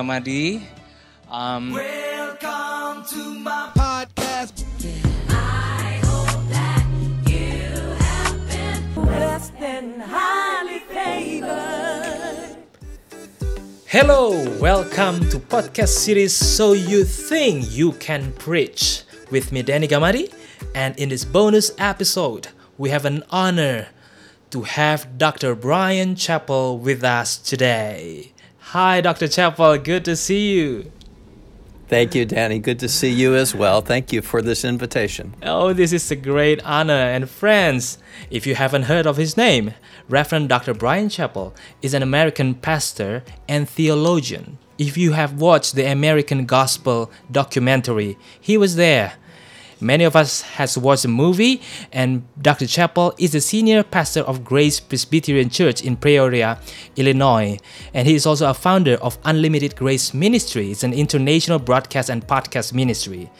Gamadi. Um, Welcome to my podcast. blessed and highly favored. Hello, welcome to podcast series So You Think You Can Preach with me Danny Gamadi and in this bonus episode we have an honor to have Dr. Bryan Chapell with us today. Hi Dr. Chapell, good to see you. Thank you, Danny. Good to see you as well. Thank you for this invitation. Oh, this is a great honor. And friends, if you haven't heard of his name, Reverend Dr. Bryan Chapell is an American pastor and theologian. If you have watched the American Gospel documentary, he was there. Many of us has watched the movie, and Dr. Chapell is the senior pastor of Grace Presbyterian Church in Peoria, Illinois, and he is also a founder of Unlimited Grace Ministry. It's an international broadcast and podcast ministry.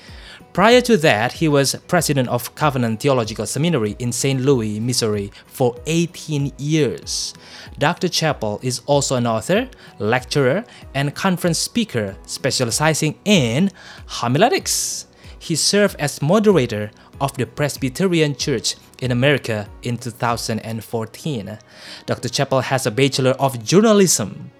Prior to that, he was president of Covenant Theological Seminary in St. Louis, Missouri for 18 years. Dr. Chapell is also an author, lecturer, and conference speaker specializing in homiletics. He served as moderator of the Presbyterian Church in America in 2014. Dr. Chapell has a Bachelor of Journalism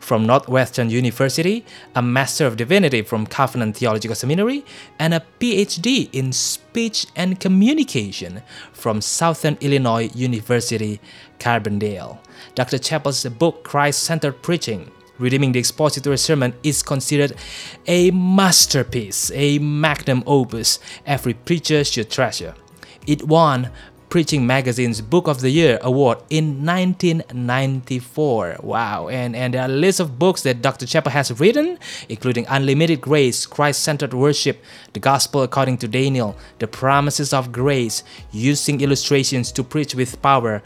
from Northwestern University, a Master of Divinity from Covenant Theological Seminary, and a PhD in Speech and Communication from Southern Illinois University, Carbondale. Dr. Chapell's book, Christ Centered Preaching, Redeeming the Expository Sermon, is considered a masterpiece, a magnum opus every preacher should treasure. It won Preaching Magazine's Book of the Year award in 1994. Wow, and, and are lists of books that Dr. Chapell has written, including Unlimited Grace, Christ Centered Worship, The Gospel According to Daniel, The Promises of Grace, Using Illustrations to Preach with Power,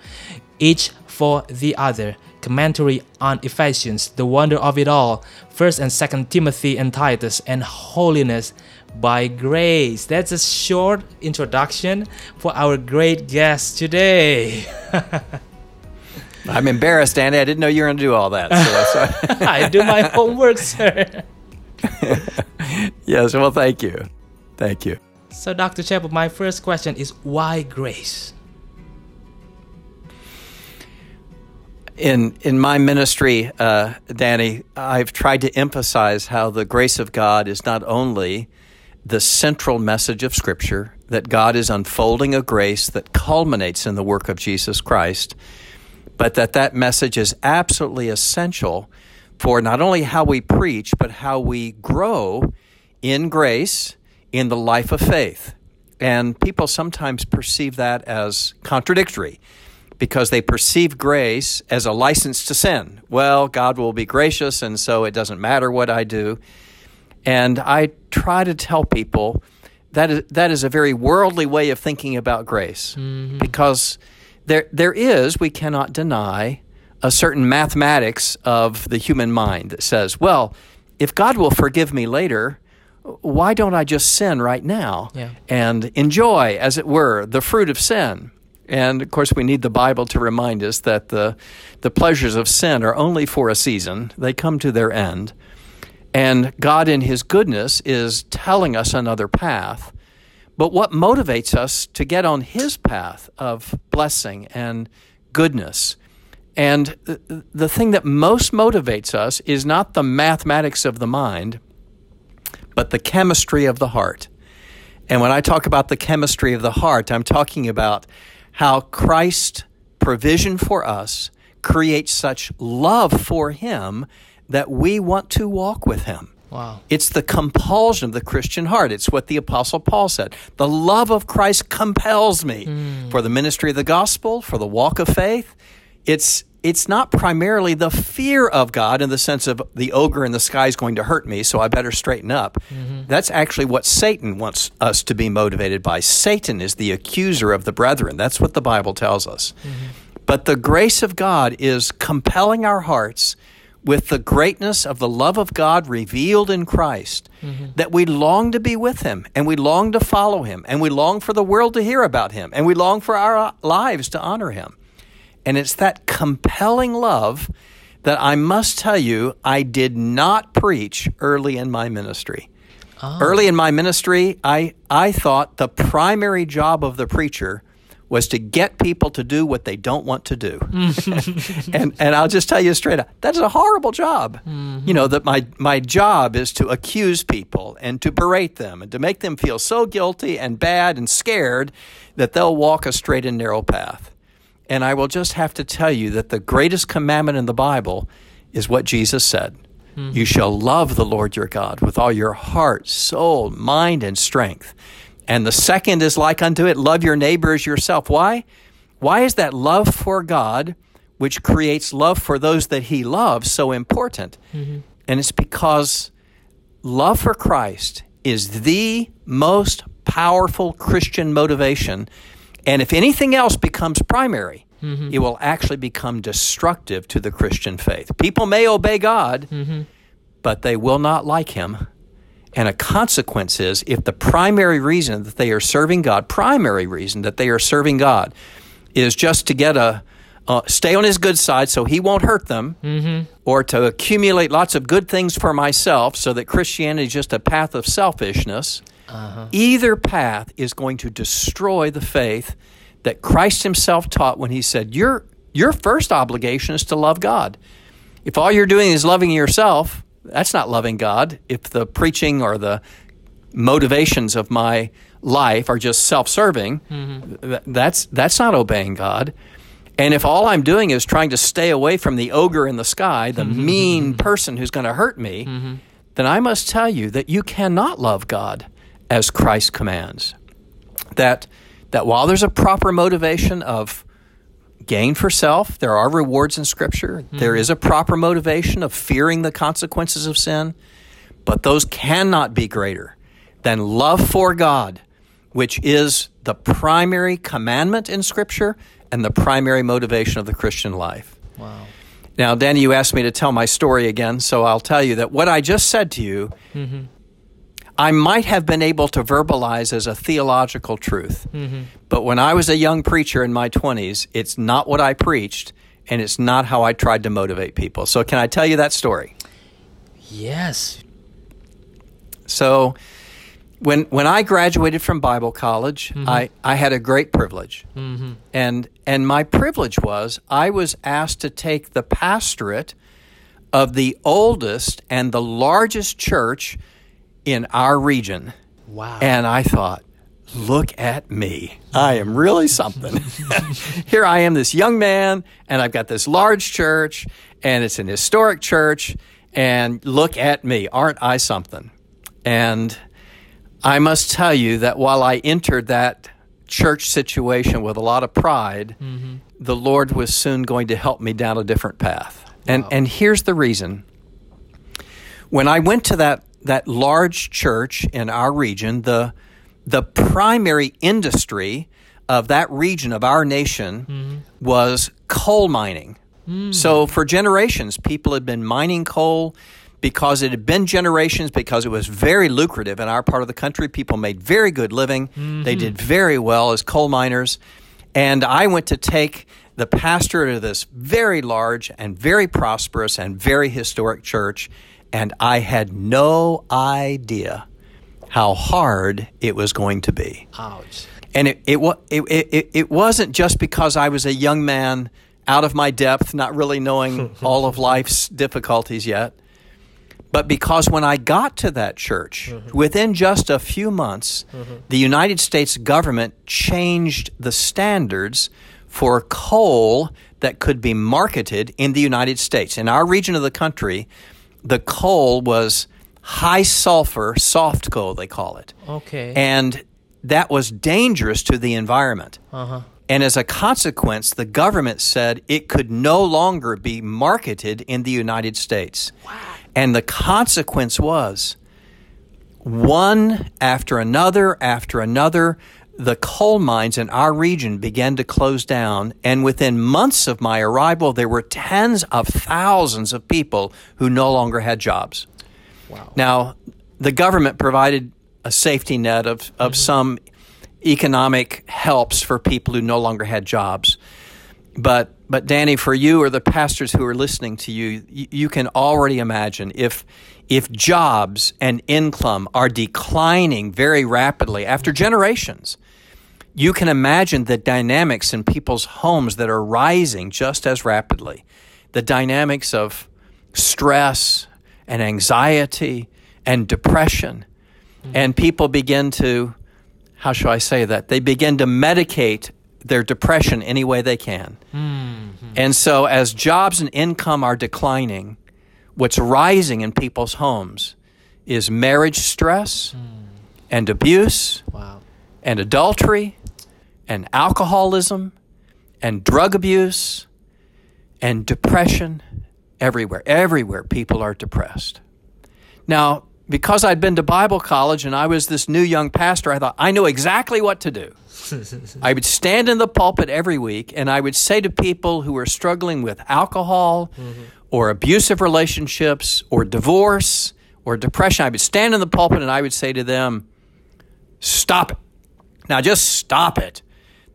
Each for the Other, Commentary on Ephesians, The Wonder of It All, 1st and 2nd Timothy and Titus, and Holiness by Grace. That's a short introduction for our great guest today. I'm embarrassed, Andy. I didn't know you were going to do all that. So, I do my homework, sir. yes, well, thank you. Thank you. So, Dr. Chapell, my first question is why grace? In in my ministry, uh, Danny, I've tried to emphasize how the grace of God is not only the central message of Scripture, that God is unfolding a grace that culminates in the work of Jesus Christ, but that that message is absolutely essential for not only how we preach, but how we grow in grace in the life of faith. And people sometimes perceive that as contradictory because they perceive grace as a license to sin. Well, God will be gracious, and so it doesn't matter what I do. And I try to tell people that is, that is a very worldly way of thinking about grace mm-hmm. because there, there is, we cannot deny, a certain mathematics of the human mind that says, well, if God will forgive me later, why don't I just sin right now Yeah. and enjoy, as it were, the fruit of sin? And of course, we need the Bible to remind us that the, the pleasures of sin are only for a season, they come to their end. And God, in His goodness, is telling us another path. But what motivates us to get on His path of blessing and goodness? And the thing that most motivates us is not the mathematics of the mind, but the chemistry of the heart. And when I talk about the chemistry of the heart, I'm talking about how Christ's provision for us creates such love for Him that we want to walk with Him. Wow. It's the compulsion of the Christian heart. It's what the Apostle Paul said. The love of Christ compels me hmm. for the ministry of the gospel, for the walk of faith. It's it's not primarily the fear of God in the sense of the ogre in the sky is going to hurt me, so I better straighten up. Mm-hmm. That's actually what Satan wants us to be motivated by. Satan is the accuser of the brethren. That's what the Bible tells us. Mm-hmm. But the grace of God is compelling our hearts with the greatness of the love of God revealed in Christ, mm-hmm. that we long to be with Him and we long to follow Him and we long for the world to hear about Him and we long for our lives to honor Him. And it's that compelling love that I must tell you, I did not preach early in my ministry. Ah. Early in my ministry, I, I thought the primary job of the preacher was to get people to do what they don't want to do. and and I'll just tell you straight up, that's a horrible job. Mm-hmm. You know, that my my job is to accuse people and to berate them and to make them feel so guilty and bad and scared that they'll walk a straight and narrow path. And I will just have to tell you that the greatest commandment in the Bible is what Jesus said. Hmm. You shall love the Lord your God with all your heart, soul, mind, and strength. And the second is like unto it love your neighbor as yourself. Why? Why is that love for God, which creates love for those that he loves, so important? Mm-hmm. And it's because love for Christ is the most powerful Christian motivation. And if anything else becomes primary, it will actually become destructive to the Christian faith. People may obey God, but they will not like him. And a consequence is if the primary reason that they are serving God, primary reason that they are serving God, is just to get a uh, stay on his good side so he won't hurt them, or to accumulate lots of good things for myself so that Christianity is just a path of selfishness, Uh-huh. either path is going to destroy the faith that Christ himself taught when he said, Your, your first obligation is to love God. If all you're doing is loving yourself, that's not loving God. If the preaching or the motivations of my life are just self-serving, mm-hmm. th- that's that's not obeying God. And if all I'm doing is trying to stay away from the ogre in the sky, the mm-hmm. mean person who's going to hurt me, mm-hmm. then I must tell you that you cannot love God as Christ commands. That that while there's a proper motivation of gain for self, there are rewards in Scripture. Hmm. There is a proper motivation of fearing the consequences of sin, but those cannot be greater than love for God, which is the primary commandment in Scripture and the primary motivation of the Christian life. Wow. Now, Danny, you asked me to tell my story again, so I'll tell you that what I just said to you, mm-hmm. I might have been able to verbalize as a theological truth. Mm-hmm. But when I was a young preacher in my 20s, it's not what I preached, and it's not how I tried to motivate people. So, can I tell you that story? Yes. So, when when I graduated from Bible college, mm-hmm. I, I had a great privilege, mm-hmm. and and my privilege was I was asked to take the pastorate of the oldest and the largest church in our region. Wow. And I thought, look at me. I am really something. Here I am, this young man, and I've got this large church, and it's an historic church, and look at me. Aren't I something? And I must tell you that while I entered that church situation with a lot of pride, mm-hmm. the Lord was soon going to help me down a different path. And and here's the reason. When I went to that that large church in our region, the the primary industry of that region of our nation mm-hmm. was coal mining. Mm. So for generations, people had been mining coal because it had been generations because it was very lucrative in our part of the country. People made very good living. Mm-hmm. They did very well as coal miners. And I went to take the pastor of this very large and very prosperous and very historic church, and I had no idea how hard it was going to be. Ouch. And it, it, it, it, it wasn't just because I was a young man out of my depth, not really knowing all of life's difficulties yet, but because when I got to that church, mm-hmm. within just a few months, mm-hmm. the United States government changed the standards for coal that could be marketed in the United States. In our region of the country, the coal was high sulfur soft coal, they call it Okay. and that was dangerous to the environment. Uh-huh. And as a consequence, the government said it could no longer be marketed in the United States. Wow. And the consequence was one after another after another, the coal mines in our region began to close down. And within months of my arrival, there were tens of thousands of people who no longer had jobs. Wow. Now, the government provided a safety net of, of mm-hmm. some economic helps for people who no longer had jobs. But but Danny, for you or the pastors who are listening to you, you, you can already imagine if if jobs and income are declining very rapidly after generations, you can imagine the dynamics in people's homes that are rising just as rapidly. The dynamics of stress and anxiety and depression. And people begin to, how shall I say that? They begin to medicate their depression any way they can. Mm-hmm. And so, as jobs and income are declining, what's rising in people's homes is marriage stress mm. and abuse wow. and adultery and alcoholism and drug abuse and depression everywhere. Everywhere people are depressed. Now, because I'd been to Bible college and I was this new young pastor, I thought, I know exactly what to do. I would stand in the pulpit every week and I would say to people who were struggling with alcohol mm-hmm. or abusive relationships or divorce or depression, I would stand in the pulpit and I would say to them, Stop it. Now just stop it.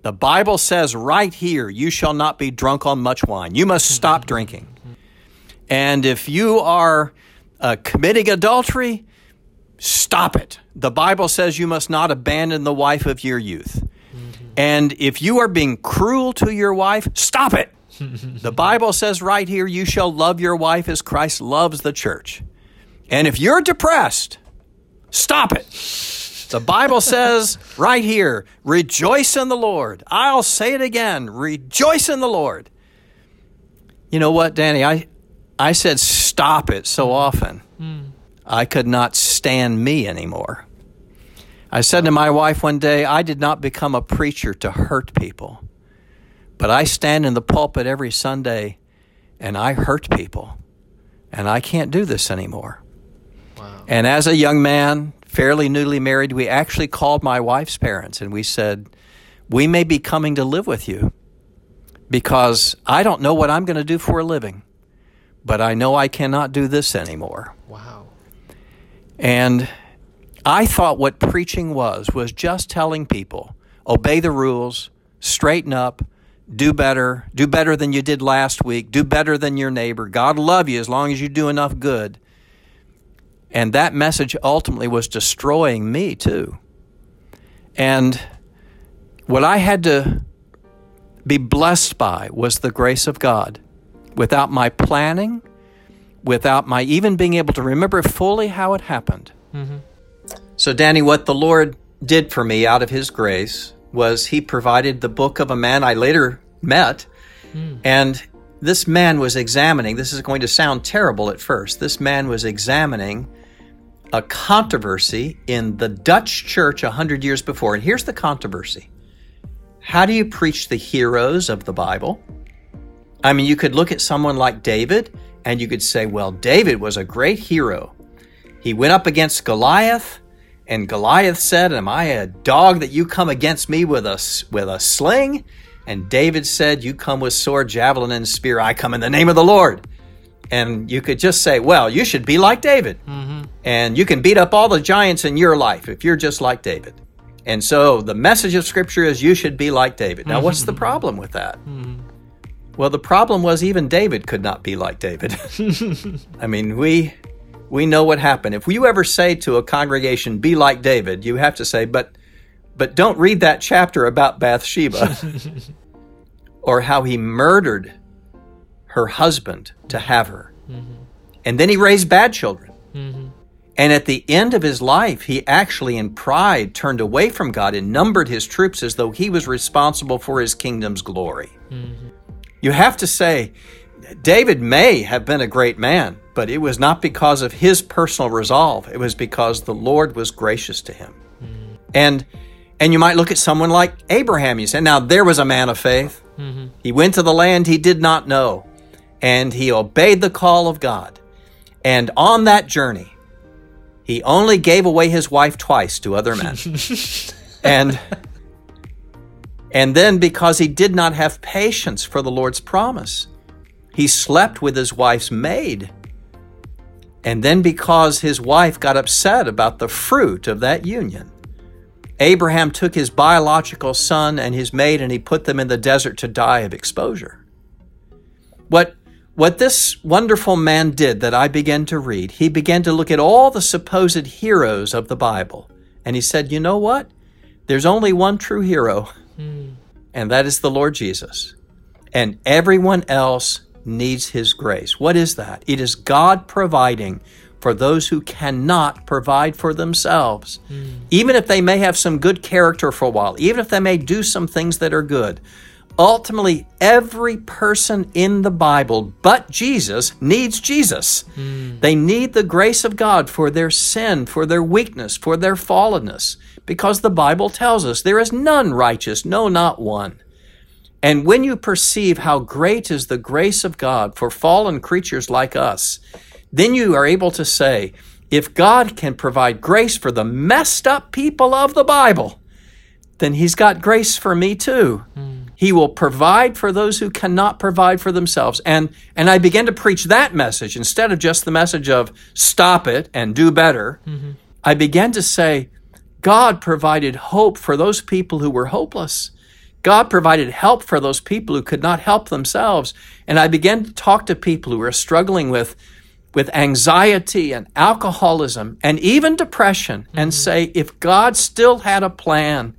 The Bible says right here, you shall not be drunk on much wine. You must stop mm-hmm. drinking. And if you are uh, committing adultery, stop it. The Bible says you must not abandon the wife of your youth. And if you are being cruel to your wife, stop it. the Bible says right here, you shall love your wife as Christ loves the church. And if you're depressed, stop it. The Bible says right here, rejoice in the Lord. I'll say it again, rejoice in the Lord. You know what, Danny? I, I said stop it so often. Mm. I could not stand me anymore. I said to my wife one day, I did not become a preacher to hurt people, but I stand in the pulpit every Sunday and I hurt people, and I can't do this anymore. Wow. And as a young man, fairly newly married, we actually called my wife's parents and we said, We may be coming to live with you because I don't know what I'm going to do for a living, but I know I cannot do this anymore. Wow. And I thought what preaching was was just telling people obey the rules, straighten up, do better, do better than you did last week, do better than your neighbor. God love you as long as you do enough good. And that message ultimately was destroying me too. And what I had to be blessed by was the grace of God. Without my planning, without my even being able to remember fully how it happened. Mm-hmm. So, Danny, what the Lord did for me out of His grace was He provided the book of a man I later met. Mm. And this man was examining, this is going to sound terrible at first. This man was examining a controversy in the Dutch church a hundred years before. And here's the controversy How do you preach the heroes of the Bible? I mean, you could look at someone like David and you could say, well, David was a great hero. He went up against Goliath and Goliath said, Am I a dog that you come against me with a, with a sling? And David said, You come with sword, javelin, and spear. I come in the name of the Lord. And you could just say, Well, you should be like David. Mm-hmm. And you can beat up all the giants in your life if you're just like David. And so the message of Scripture is you should be like David. Now, what's the mm-hmm. problem with that? Mm-hmm. Well, the problem was even David could not be like David. I mean, we we know what happened. If you ever say to a congregation, be like David, you have to say, but but don't read that chapter about Bathsheba or how he murdered her husband to have her. Mm-hmm. And then he raised bad children. Mm-hmm. And at the end of his life, he actually, in pride, turned away from God and numbered his troops as though he was responsible for his kingdom's glory. Mm-hmm. You have to say, David may have been a great man, but it was not because of his personal resolve. It was because the Lord was gracious to him. Mm-hmm. And and you might look at someone like Abraham. You say, now there was a man of faith. Mm-hmm. He went to the land he did not know, and he obeyed the call of God. And on that journey, he only gave away his wife twice to other men. and and then because he did not have patience for the Lord's promise, he slept with his wife's maid. And then, because his wife got upset about the fruit of that union, Abraham took his biological son and his maid and he put them in the desert to die of exposure. What, what this wonderful man did that I began to read, he began to look at all the supposed heroes of the Bible and he said, You know what? There's only one true hero, hmm. and that is the Lord Jesus. And everyone else needs his grace. What is that? It is God providing for those who cannot provide for themselves. Hmm. Even if they may have some good character for a while, even if they may do some things that are good. Ultimately, every person in the Bible but Jesus needs Jesus. Hmm. They need the grace of God for their sin, for their weakness, for their fallenness, because the Bible tells us there is none righteous, no, not one. And when you perceive how great is the grace of God for fallen creatures like us, then you are able to say, if God can provide grace for the messed up people of the Bible, then He's got grace for me too. Hmm. He will provide for those who cannot provide for themselves. And, and I began to preach that message instead of just the message of stop it and do better. Mm-hmm. I began to say, God provided hope for those people who were hopeless. God provided help for those people who could not help themselves. And I began to talk to people who were struggling with, with anxiety and alcoholism and even depression and mm-hmm. say, if God still had a plan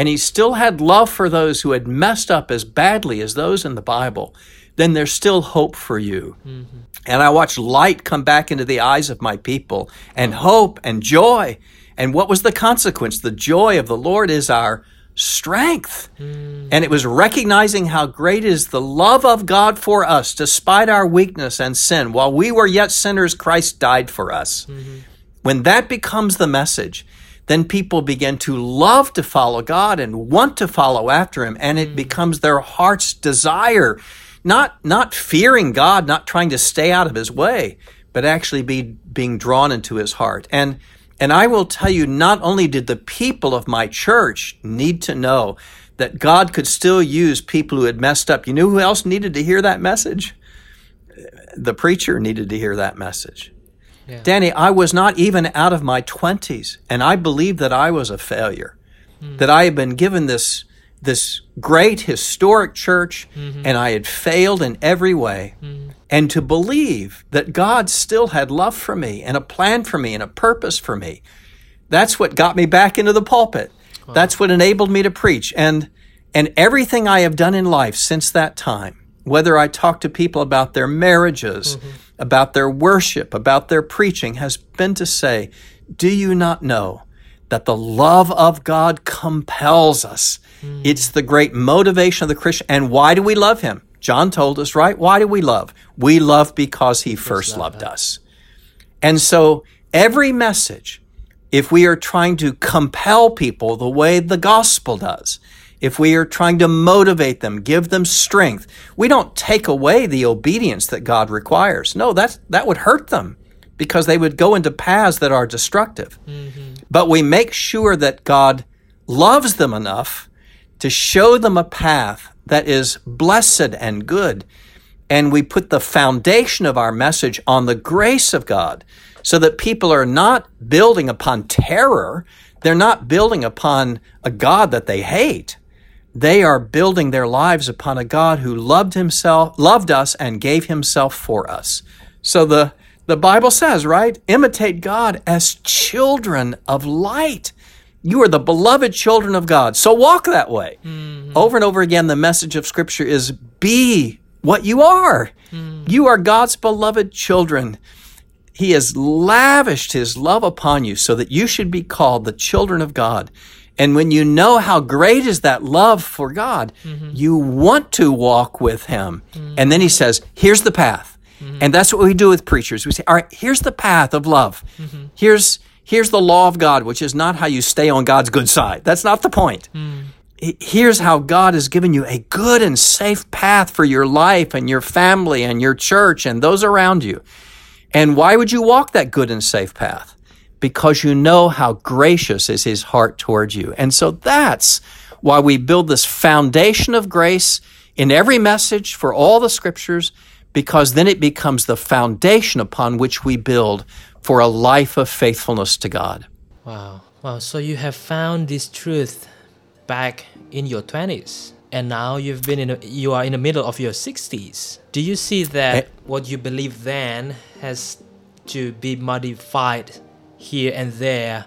and He still had love for those who had messed up as badly as those in the Bible, then there's still hope for you. Mm-hmm. And I watched light come back into the eyes of my people and hope and joy. And what was the consequence? The joy of the Lord is our strength. Mm. And it was recognizing how great is the love of God for us, despite our weakness and sin. While we were yet sinners, Christ died for us. Mm-hmm. When that becomes the message, then people begin to love to follow God and want to follow after Him, and it mm. becomes their heart's desire. Not, not fearing God, not trying to stay out of His way, but actually be, being drawn into His heart. And and I will tell you, not only did the people of my church need to know that God could still use people who had messed up. You know who else needed to hear that message? The preacher needed to hear that message. Danny, I was not even out of my 20s, and I believed that I was a failure, hmm. that I had been given this, this great historic church, mm-hmm. and I had failed in every way. Hmm. And to believe that God still had love for me and a plan for me and a purpose for me. That's what got me back into the pulpit. That's what enabled me to preach. And and everything I have done in life since that time, whether I talk to people about their marriages, about their worship, about their preaching, has been to say, Do you not know that the love of God compels us? It's the great motivation of the Christian. And why do we love Him? John told us, right? Why do we love? We love because He first loved us. And so every message, if we are trying to compel people the way the gospel does, if we are trying to motivate them, give them strength, we don't take away the obedience that God requires. No, that's, that would hurt them because they would go into paths that are destructive. Mm-hmm. But we make sure that God loves them enough to show them a path that is blessed and good. And we put the foundation of our message on the grace of God so that people are not building upon terror. They're not building upon a God that they hate. They are building their lives upon a God who loved himself, loved us and gave himself for us. So the the Bible says, right? Imitate God as children of light. You are the beloved children of God. So walk that way. Mm-hmm. Over and over again, the message of Scripture is be what you are. Mm-hmm. You are God's beloved children. He has lavished His love upon you so that you should be called the children of God. And when you know how great is that love for God, mm-hmm. you want to walk with Him. Mm-hmm. And then He says, Here's the path. Mm-hmm. And that's what we do with preachers. We say, All right, here's the path of love. Here's here's the law of God, which is not how you stay on God's good side. That's not the point. Mm. He- Here's how God has given you a good and safe path for your life and your family and your church and those around you. And why would you walk that good and safe path? Because you know how gracious is his heart toward you. And so that's why we build this foundation of grace in every message for all the scriptures, because then it becomes the foundation upon which we build for a life of faithfulness to God. Wow. Wow, so you have found this truth back in your 20s and now you've been in a, you are in the middle of your 60s. Do you see that Eh. what you believe then has to be modified here and there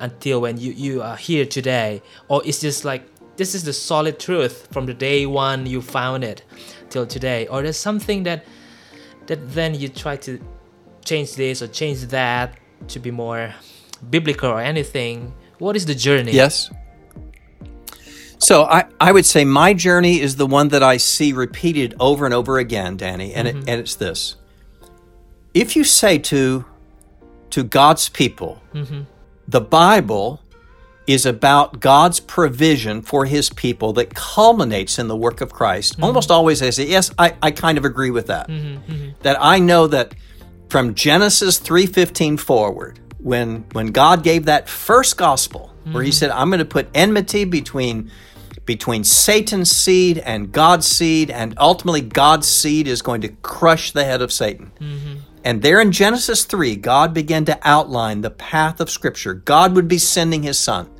until when you, you are here today. Or it's just like this is the solid truth from the day one you found it till today. Or there's something that that then you try to change this or change that to be more biblical or anything. What is the journey? Yes. So I, I would say my journey is the one that I see repeated over and over again, Danny, and, it, mm-hmm. and it's this. If you say to to God's people, mm-hmm. the Bible is about God's provision for his people that culminates in the work of Christ. Mm-hmm. Almost always I say, yes, I, I kind of agree with that. Mm-hmm. That I know that from Genesis 3:15 forward, when when God gave that first gospel, where he said, I'm going to put enmity between between Satan's seed and God's seed, and ultimately God's seed is going to crush the head of Satan. And there in Genesis 3, God began to outline the path of Scripture. God would be sending His Son.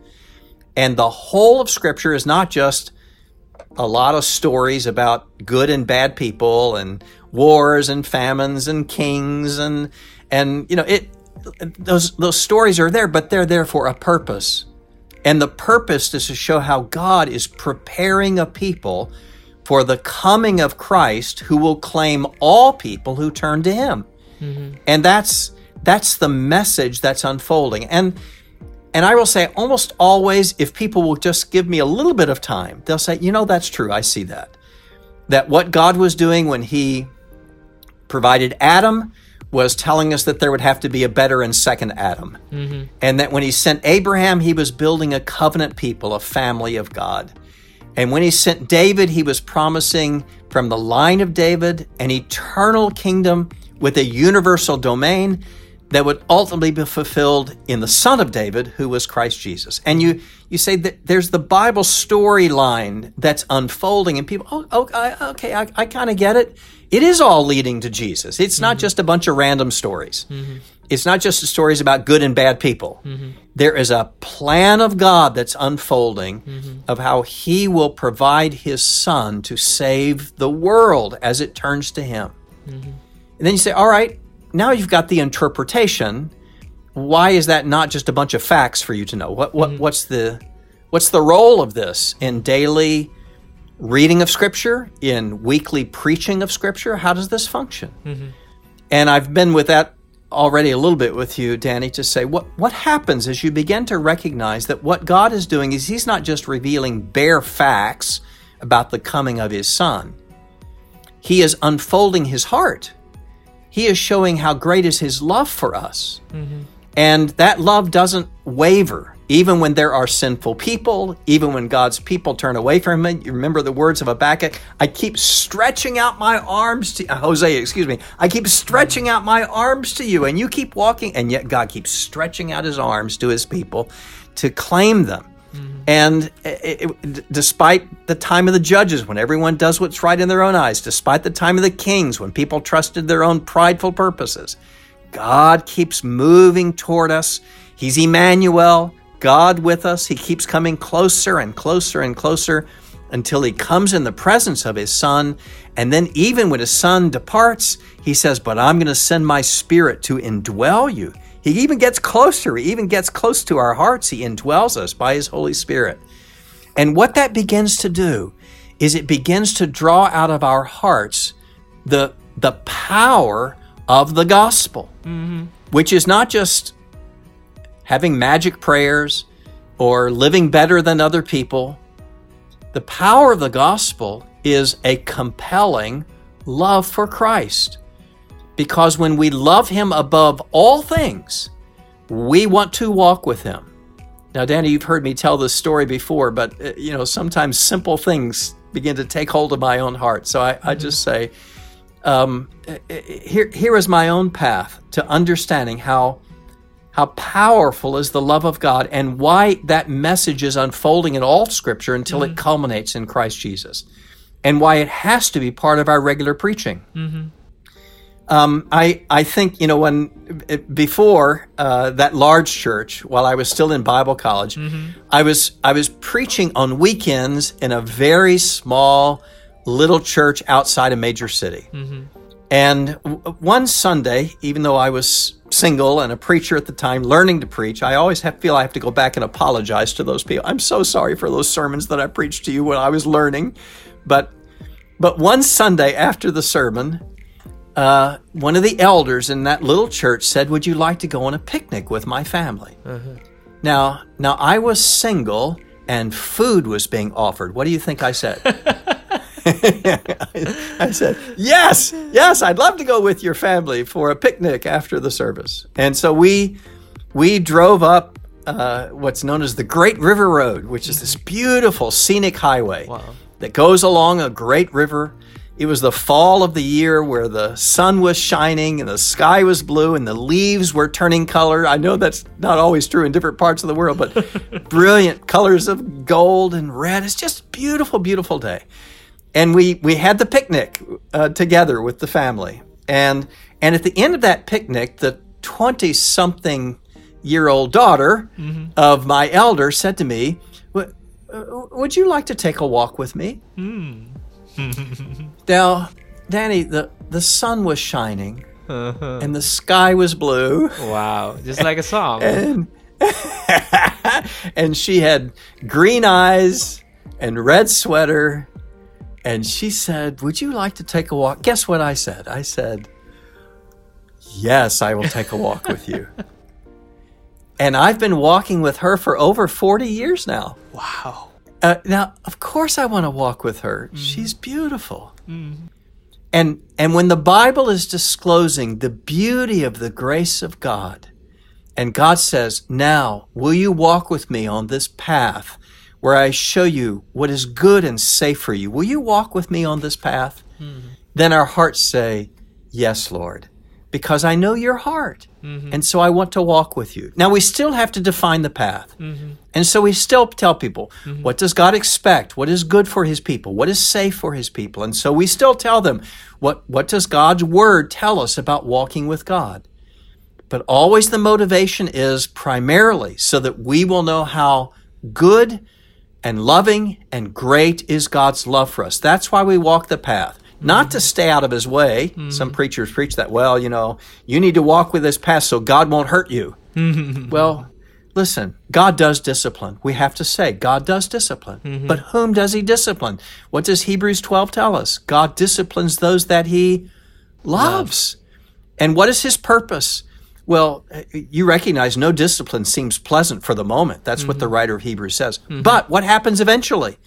And the whole of Scripture is not just a lot of stories about good and bad people and wars and famines and kings and and you know it those those stories are there but they're there for a purpose and the purpose is to show how God is preparing a people for the coming of Christ who will claim all people who turn to him Mm-hmm. and that's that's the message that's unfolding. And and I will say almost always if people will just give me a little bit of time they'll say you know that's true. I see that. That what God was doing when he provided Adam was telling us that there would have to be a better and second Adam. Mm-hmm. And that when he sent Abraham he was building a covenant people a family of God. And when he sent David, he was promising from the line of David an eternal kingdom with a universal domain that would ultimately be fulfilled in the son of David, who was Christ Jesus. And you you say that there's the Bible storyline that's unfolding, and people, oh, oh I- okay, I, I kind of get it. It is all leading to Jesus. It's not mm-hmm. just a bunch of random stories. Mm-hmm. It's not just stories about good and bad people. Mm-hmm. There is a plan of God that's unfolding of how He will provide His Son to save the world as it turns to Him. And then you say, all right, now you've got the interpretation. Why is that not just a bunch of facts for you to know? What, what mm-hmm. what's the what's the role of this in daily reading of Scripture, in weekly preaching of Scripture? How does this function? Mm-hmm. And I've been with that already a little bit with you, Danny, to say what, what happens as you begin to recognize that what God is doing is He's not just revealing bare facts about the coming of His Son, He is unfolding His heart. He is showing how great is His love for us. And that love doesn't waver, even when there are sinful people, even when God's people turn away from Him. You remember the words of Habakkuk I keep stretching out my arms to uh, Hosea, excuse me. I keep stretching out my arms to you, and you keep walking, and yet God keeps stretching out His arms to His people to claim them. Mm-hmm. And it, it, despite the time of the judges, when everyone does what's right in their own eyes, despite the time of the kings, when people trusted their own prideful purposes, God keeps moving toward us. He's Emmanuel, God with us. He keeps coming closer and closer and closer until he comes in the presence of his son. And then, even when his son departs, he says, But I'm going to send my spirit to indwell you. He even gets closer. He even gets close to our hearts. He indwells us by his Holy Spirit. And what that begins to do is it begins to draw out of our hearts the, the power of the gospel, mm-hmm. which is not just having magic prayers or living better than other people. The power of the gospel is a compelling love for Christ. Because when we love Him above all things, we want to walk with Him. Now, Danny, you've heard me tell this story before, but uh, you know sometimes simple things begin to take hold of my own heart. So I, I just say, um, uh, uh, here, here is my own path to understanding how how powerful is the love of God and why that message is unfolding in all Scripture until it culminates in Christ Jesus, and why it has to be part of our regular preaching. Um, I I think you know when before uh, that large church, while I was still in Bible college, I was I was preaching on weekends in a very small little church outside a major city. And w- one Sunday, even though I was single and a preacher at the time, learning to preach, I always have, feel I have to go back and apologize to those people. I'm so sorry for those sermons that I preached to you when I was learning, but but one Sunday after the sermon, uh, one of the elders in that little church said, "Would you like to go on a picnic with my family?" Now, now I was single and food was being offered. What do you think I said? I said, "Yes, yes, I'd love to go with your family for a picnic after the service." And so we we drove up uh, what's known as the Great River Road, which is this beautiful scenic highway that goes along a great river. It was the fall of the year where the sun was shining and the sky was blue and the leaves were turning color. I know that's not always true in different parts of the world, but brilliant colors of gold and red. It's just a beautiful, beautiful day. And we we had the picnic uh, together with the family. And and at the end of that picnic the 20 something year old daughter of my elder said to me "Would- uh, would you like to take a walk with me now danny the the sun was shining uh-huh. and the sky was blue. Wow, just like a song. and and she had green eyes and red sweater. And she said would you like to take a walk? Guess what i said? I said yes i will take a walk with you. And i've been walking with her for over 40 years now. Wow. Uh, now, of course, I want to walk with her. Mm-hmm. She's beautiful. Mm-hmm. And and when the Bible is disclosing the beauty of the grace of God, and God says, "Now, will you walk with me on this path where I show you what is good and safe for you? Will you walk with me on this path?" Mm-hmm. Then our hearts say, "Yes, Lord." Because I know your heart. Mm-hmm. And so I want to walk with you. Now we still have to define the path. Mm-hmm. And so we still tell people, mm-hmm. what does God expect? What is good for his people? What is safe for his people? And so we still tell them, what, what does God's word tell us about walking with God? But always the motivation is primarily so that we will know how good and loving and great is God's love for us. That's why we walk the path. Not to stay out of his way. Hmm. Some preachers preach that, well, you know, you need to walk with this path so God won't hurt you. well, listen, God does discipline. We have to say, God does discipline. Mm-hmm. But whom does he discipline? What does Hebrews 12 tell us? God disciplines those that he loves. And what is his purpose? Well, you recognize no discipline seems pleasant for the moment. That's what the mm-hmm. writer of Hebrews says. Mm-hmm. But what happens eventually?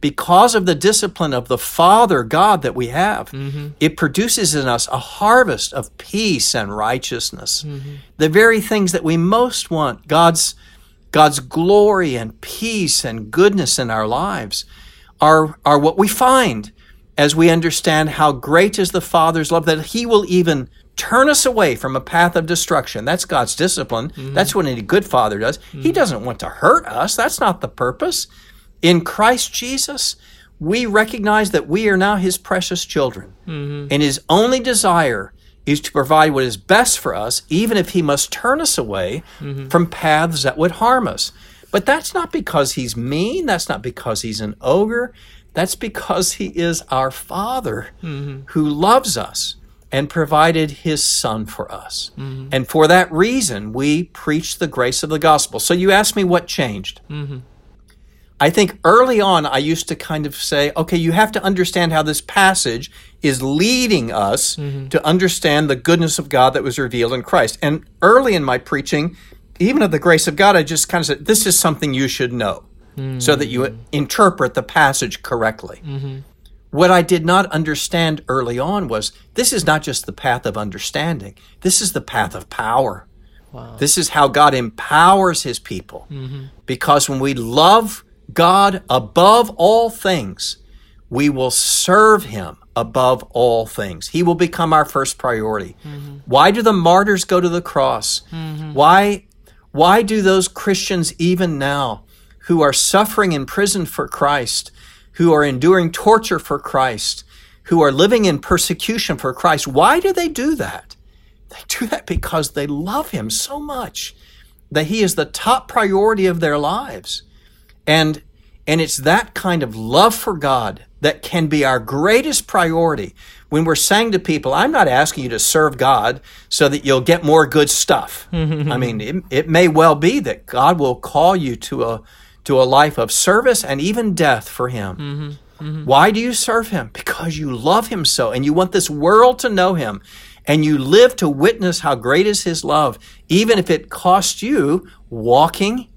Because of the discipline of the Father God that we have, mm-hmm. it produces in us a harvest of peace and righteousness. Mm-hmm. The very things that we most want, God's God's glory and peace and goodness in our lives are, are what we find as we understand how great is the Father's love that He will even turn us away from a path of destruction. That's God's discipline. Mm-hmm. That's what any good father does. He doesn't want to hurt us. That's not the purpose. In Christ Jesus, we recognize that we are now His precious children. Mm-hmm. And His only desire is to provide what is best for us, even if He must turn us away mm-hmm. from paths that would harm us. But that's not because He's mean. That's not because He's an ogre. That's because He is our Father mm-hmm. who loves us and provided His Son for us. And for that reason, we preach the grace of the gospel. So you ask me what changed. I think early on, I used to kind of say, okay, you have to understand how this passage is leading us mm-hmm. to understand the goodness of God that was revealed in Christ. And early in my preaching, even of the grace of God, I just kind of said, this is something you should know mm. so that you interpret the passage correctly. Mm-hmm. What I did not understand early on was this is not just the path of understanding, this is the path of power. This is how God empowers his people. Mm-hmm. Because when we love God above all things, we will serve him above all things. He will become our first priority. Mm-hmm. Why do the martyrs go to the cross? Mm-hmm. Why why do those Christians even now who are suffering in prison for Christ, who are enduring torture for Christ, who are living in persecution for Christ. Why do they do that? They do that because they love him so much that he is the top priority of their lives. And and it's that kind of love for God that can be our greatest priority when we're saying to people, I'm not asking you to serve God so that you'll get more good stuff. I mean, it, it may well be that God will call you to a to a life of service and even death for him. Mm-hmm. Mm-hmm. Why do you serve him? Because you love him so and you want this world to know him and you live to witness how great is his love, even if it costs you walking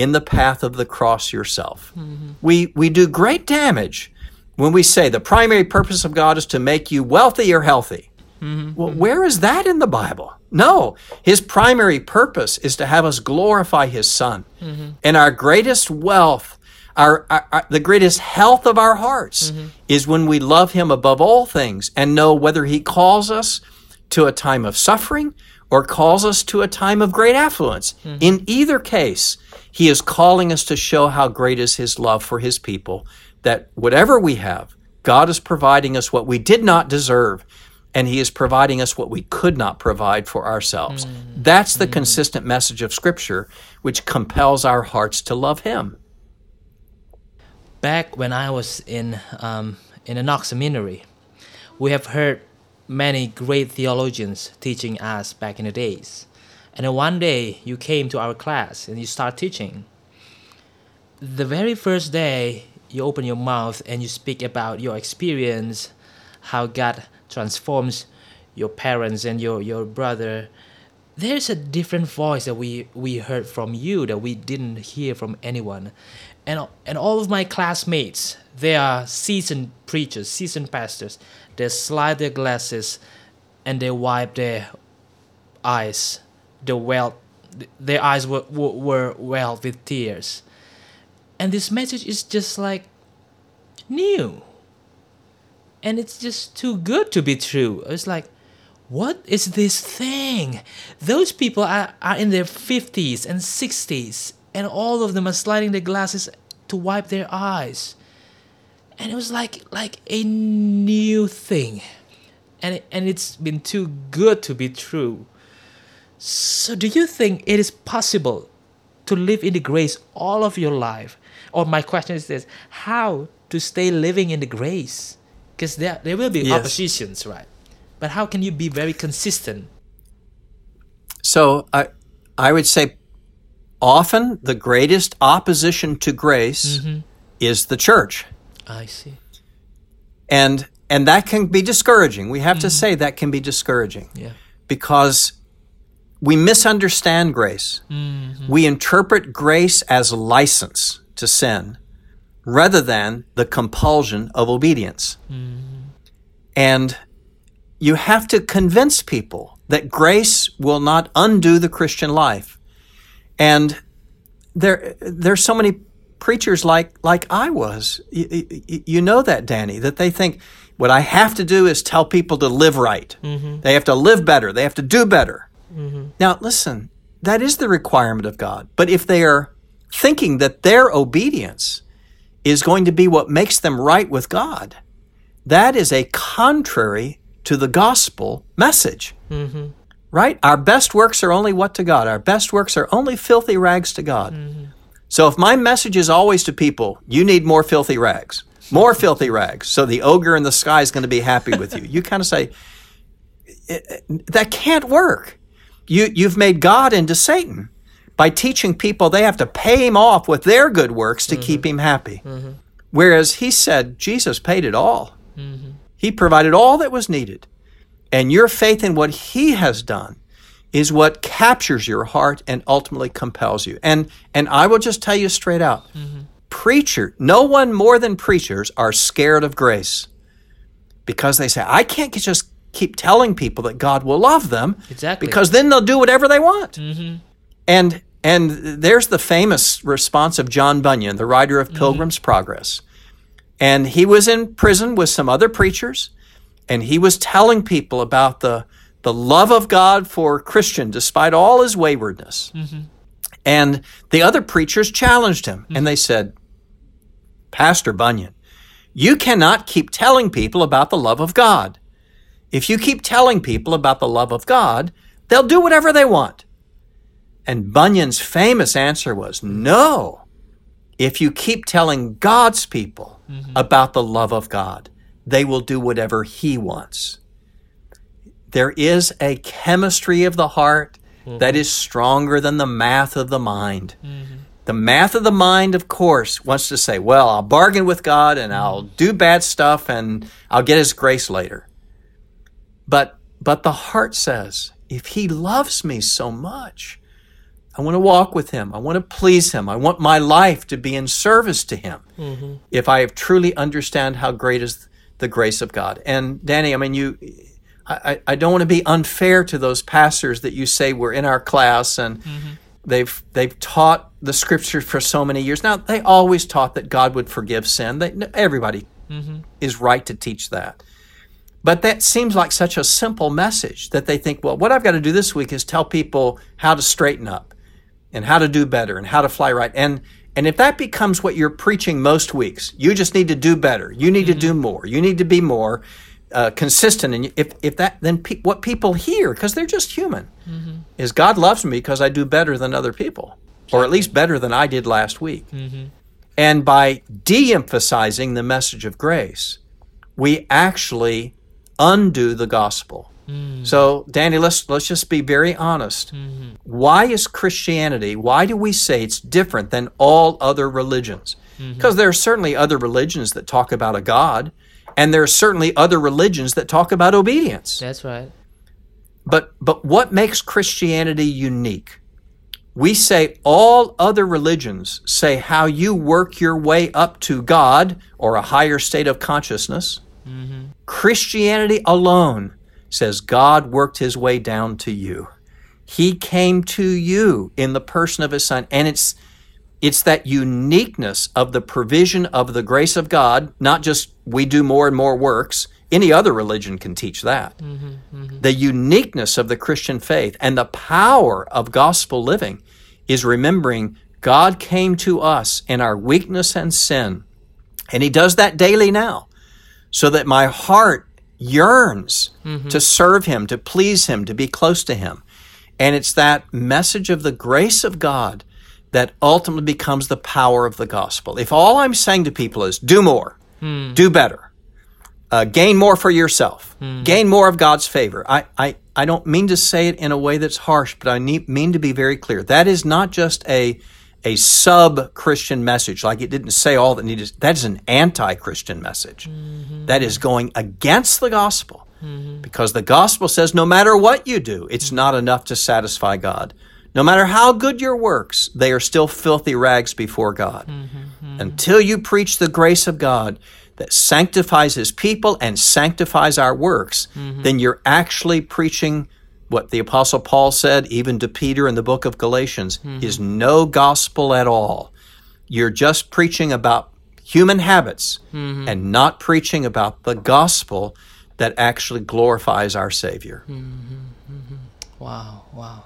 in the path of the cross yourself. Mm-hmm. We, we do great damage when we say the primary purpose of God is to make you wealthy or healthy. Mm-hmm. Well, where is that in the Bible? No, his primary purpose is to have us glorify his son. Mm-hmm. And our greatest wealth, our, our, our- the greatest health of our hearts is when we love him above all things and know whether he calls us to a time of suffering or calls us to a time of great affluence. In either case, he is calling us to show how great is his love for his people, that whatever we have, God is providing us what we did not deserve, and he is providing us what we could not provide for ourselves. That's the consistent message of Scripture, which compels our hearts to love him. back when I was in um, in the Knox Seminary, we have heard many great theologians teaching us back in the days. And then one day you came to our class and you start teaching. The very first day you open your mouth and you speak about your experience, how God transforms your parents and your, your brother. There's a different voice that we, we heard from you that we didn't hear from anyone and and all of my classmates they are seasoned preachers seasoned pastors they slide their glasses and they wipe their eyes the well their eyes were, were, were welled with tears. And this message is just like new. And it's just too good to be true. It's like what is this thing? Those people are, are in their 50s and 60s and all of them are sliding their glasses to wipe their eyes. And it was like like a new thing. And it, and it's been too good to be true so do you think it is possible to live in the grace all of your life? Or my question is this how to stay living in the grace? Because there there will be Yes. oppositions right? But how can you be very consistent? So I, I would say often the greatest opposition to grace mm-hmm. is the church. i see. And and that can be discouraging. We have to mm-hmm. say that can be discouraging. Yeah. Because we misunderstand grace. Mm-hmm. We interpret grace as license to sin rather than the compulsion of obedience. Mm-hmm. And you have to convince people that grace will not undo the Christian life. And there there's so many preachers like like I was. You, you, you know that, Danny, that they think what I have to do is tell people to live right. Mm-hmm. They have to live better. They have to do better. Now, listen, that is the requirement of God. But if they are thinking that their obedience is going to be what makes them right with God, that is a contrary to the gospel message. Right? Our best works are only what to God? Our best works are only filthy rags to God. So if my message is always to people, you need more filthy rags, more filthy rags, so the ogre in the sky is going to be happy with you, you kind of say, "Eh, eh, that can't work. You, you've made God into Satan by teaching people they have to pay him off with their good works to keep mm-hmm. him happy. Mm-hmm. Whereas he said Jesus paid it all. Mm-hmm. He provided all that was needed. And your faith in what he has done is what captures your heart and ultimately compels you. And and I will just tell you straight out. Preacher, no one more than preachers are scared of grace. Because they say, I can't just keep telling people that God will love them Exactly. because then they'll do whatever they want. Mm-hmm. And and there's the famous response of John Bunyan, the writer of mm-hmm. Pilgrim's Progress. And he was in prison with some other preachers, and he was telling people about the the love of God for Christian despite all his waywardness. Mm-hmm. And the other preachers challenged him, and they said, Pastor Bunyan, You cannot keep telling people about the love of God. If you keep telling people about the love of God, they'll do whatever they want. And Bunyan's famous answer was no. If you keep telling God's people mm-hmm. about the love of God, they will do whatever He wants. There is a chemistry of the heart mm-hmm. that is stronger than the math of the mind. Mm-hmm. The math of the mind, of course, wants to say, well, I'll bargain with God and I'll do bad stuff and I'll get His grace later. But, but the heart says, if He loves me so much, I want to walk with Him. I want to please Him. I want my life to be in service to Him. Mm-hmm. If I truly understand how great is the grace of God. And Danny, I mean, you, I, I don't want to be unfair to those pastors that you say were in our class and mm-hmm. they've they've taught the scripture for so many years. Now they always taught that God would forgive sin. They, everybody mm-hmm. is right to teach that. But that seems like such a simple message that they think, well, what I've got to do this week is tell people how to straighten up and how to do better and how to fly right. And and if that becomes what you're preaching most weeks, you just need to do better. You need to do mm-hmm. more. You need to be more uh, consistent. And if if that then pe- what people hear because they're just human mm-hmm. is God loves me because I do better than other people, or at least better than I did last week. Mm-hmm. And by de-emphasizing the message of grace, we actually undo the gospel. Hmm. So, Danny, let's let's just be very honest. Hmm. Why is Christianity? Why do we say it's different than all other religions? Hmm. Because there are certainly other religions that talk about a God, and there are certainly other religions that talk about obedience. That's right. But but what makes Christianity unique? We say all other religions say how you work your way up to God or a higher state of consciousness. Mm-hmm. Christianity alone says God worked his way down to you. He came to you in the person of his son and it's it's that uniqueness of the provision of the grace of God, not just we do more and more works. Any other religion can teach that. Mm-hmm, mm-hmm. The uniqueness of the Christian faith and the power of gospel living is remembering God came to us in our weakness and sin. And He does that daily now, so that my heart yearns mm-hmm. to serve Him, to please Him, to be close to Him. And it's that message of the grace of God that ultimately becomes the power of the gospel. If all I'm saying to people is do more, hmm. do better, uh, gain more for yourself, hmm. gain more of God's favor, I, I, I don't mean to say it in a way that's harsh, but I need, mean to be very clear. That is not just a a sub Christian message, like it didn't say all that needed. That is an anti Christian message. That is going against the gospel. Because the gospel says no matter what you do, it's not enough to satisfy God. No matter how good your works, they are still filthy rags before God. Until you preach the grace of God that sanctifies his people and sanctifies our works, then you're actually preaching what the apostle Paul said even to Peter in the book of Galatians mm-hmm. is no gospel at all. You're just preaching about human habits mm-hmm. and not preaching about the gospel that actually glorifies our Savior. Mm-hmm. Wow, wow.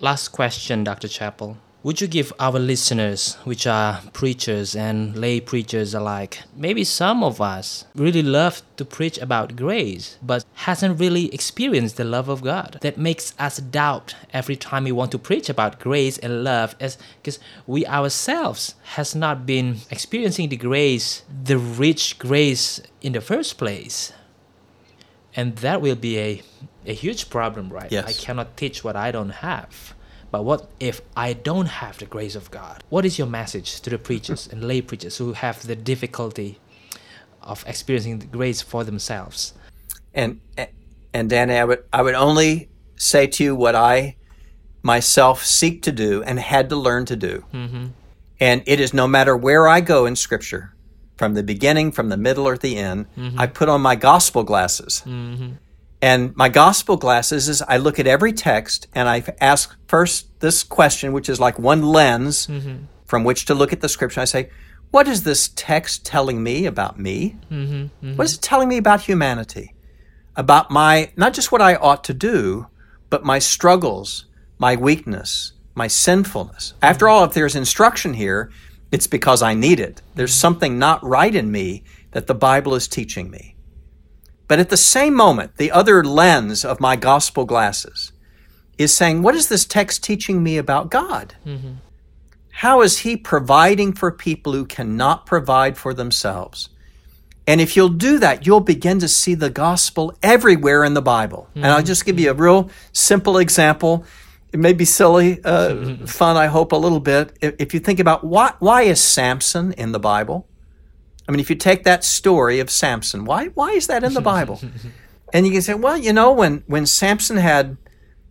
Last question, Dr. Chapell. Would you give our listeners, which are preachers and lay preachers alike, maybe some of us really love to preach about grace, but hasn't really experienced the love of God that makes us doubt every time we want to preach about grace and love as because we ourselves has not been experiencing the grace, the rich grace in the first place. And that will be a, a huge problem, right? Yes. I cannot teach what I don't have. But what if I don't have the grace of God? What is your message to the preachers and lay preachers who have the difficulty of experiencing the grace for themselves? And and Danny, I would I would only say to you what I myself seek to do and had to learn to do. Mm-hmm. And it is no matter where I go in Scripture, from the beginning, from the middle, or the end, mm-hmm. I put on my gospel glasses. Mm-hmm. And my gospel glasses is I look at every text and I ask first this question, which is like one lens mm-hmm. from which to look at the scripture. I say, what is this text telling me about me? Mm-hmm. Mm-hmm. What is it telling me about humanity? About my, not just what I ought to do, but my struggles, my weakness, my sinfulness. After all, if there's instruction here, It's because I need it. There's something not right in me that the Bible is teaching me. But at the same moment, the other lens of my gospel glasses is saying, What is this text teaching me about God? How is He providing for people who cannot provide for themselves? And if you'll do that, you'll begin to see the gospel everywhere in the Bible. And I'll just give you a real simple example. It may be silly, uh, fun, I hope, a little bit. If, if you think about why, why is Samson in the Bible? I mean, if you take that story of Samson, why, why is that in the Bible? and you can say, well, you know, when, when Samson had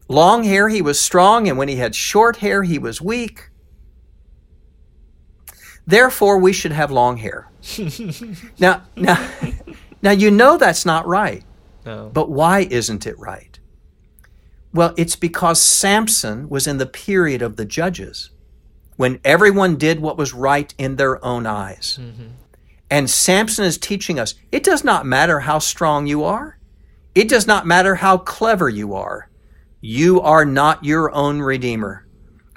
long hair, he was strong, and when he had short hair, he was weak. Therefore, we should have long hair. now, now, now, you know that's not right. No. But why isn't it right? Well, it's because Samson was in the period of the judges when everyone did what was right in their own eyes. Mm-hmm. And Samson is teaching us it does not matter how strong you are, it does not matter how clever you are. You are not your own redeemer.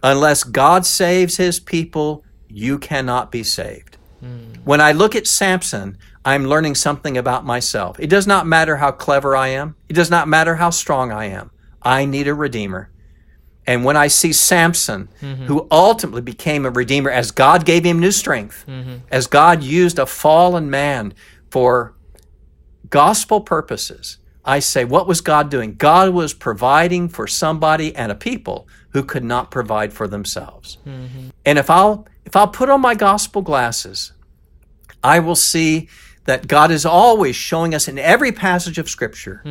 Unless God saves his people, you cannot be saved. Hmm. When I look at Samson, I'm learning something about myself. It does not matter how clever I am, it does not matter how strong I am. I need a redeemer. And when I see Samson, mm-hmm. who ultimately became a redeemer as God gave him new strength, mm-hmm. as God used a fallen man for gospel purposes, I say, what was God doing? God was providing for somebody and a people who could not provide for themselves. Mm-hmm. And if I'll if I'll put on my gospel glasses, I will see that God is always showing us in every passage of Scripture.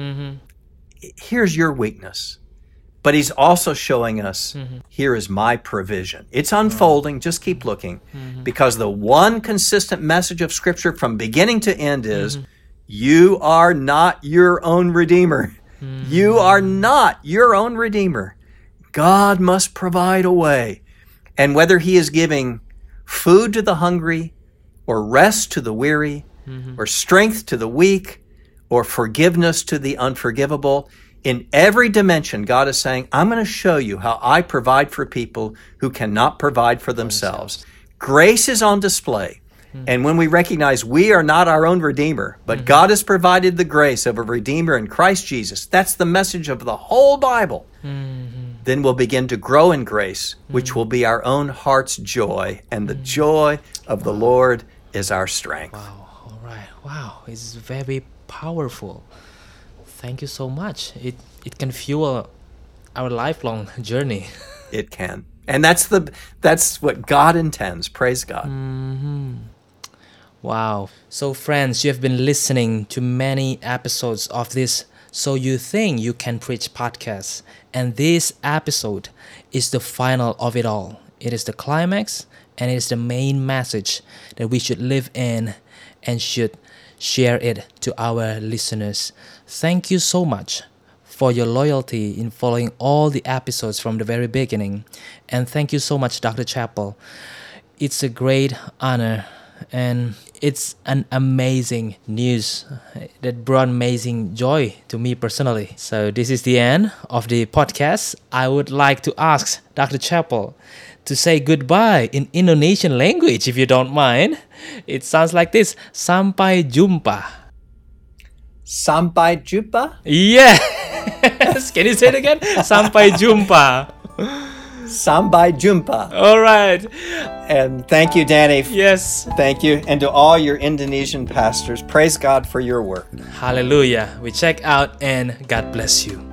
Here's your weakness. But he's also showing us mm-hmm. here is my provision. It's unfolding. Mm-hmm. Just keep looking. Mm-hmm. Because the one consistent message of Scripture from beginning to end is you are not your own Redeemer. You are not your own Redeemer. God must provide a way. And whether He is giving food to the hungry, or rest to the weary, or strength to the weak, or forgiveness to the unforgivable, in every dimension, God is saying, I'm going to show you how I provide for people who cannot provide for themselves. Grace is on display. Hmm. And when we recognize we are not our own Redeemer, but hmm. God has provided the grace of a Redeemer in Christ Jesus, that's the message of the whole Bible. Mm-hmm. Then we'll begin to grow in grace, which hmm. will be our own heart's joy. And the joy of the Lord is our strength. Wow. All right. Wow, it's very powerful. Thank you so much. It it can fuel our lifelong journey. It can. And that's the that's what God intends. Praise God. Mm-hmm. Wow. So, friends, you have been listening to many episodes of this So You Think You Can Preach podcast. And this episode is the final of it all. It is the climax and it is the main message that we should live in and should share it to our listeners. Thank you so much for your loyalty in following all the episodes from the very beginning. And thank you so much, Dr. Chapell. It's a great honor and it's an amazing news that brought amazing joy to me personally. So this is the end of the podcast. I would like to ask Dr. Chapell to say goodbye in Indonesian language if you don't mind. It sounds like this. Sampai jumpa. Sampai jumpa. Yes. Can you say it again? Sampai jumpa. Sampai jumpa. All right. And thank you, Danny. Yes. Thank you. And to all your Indonesian pastors, praise God for your work. Hallelujah. We check out and God bless you.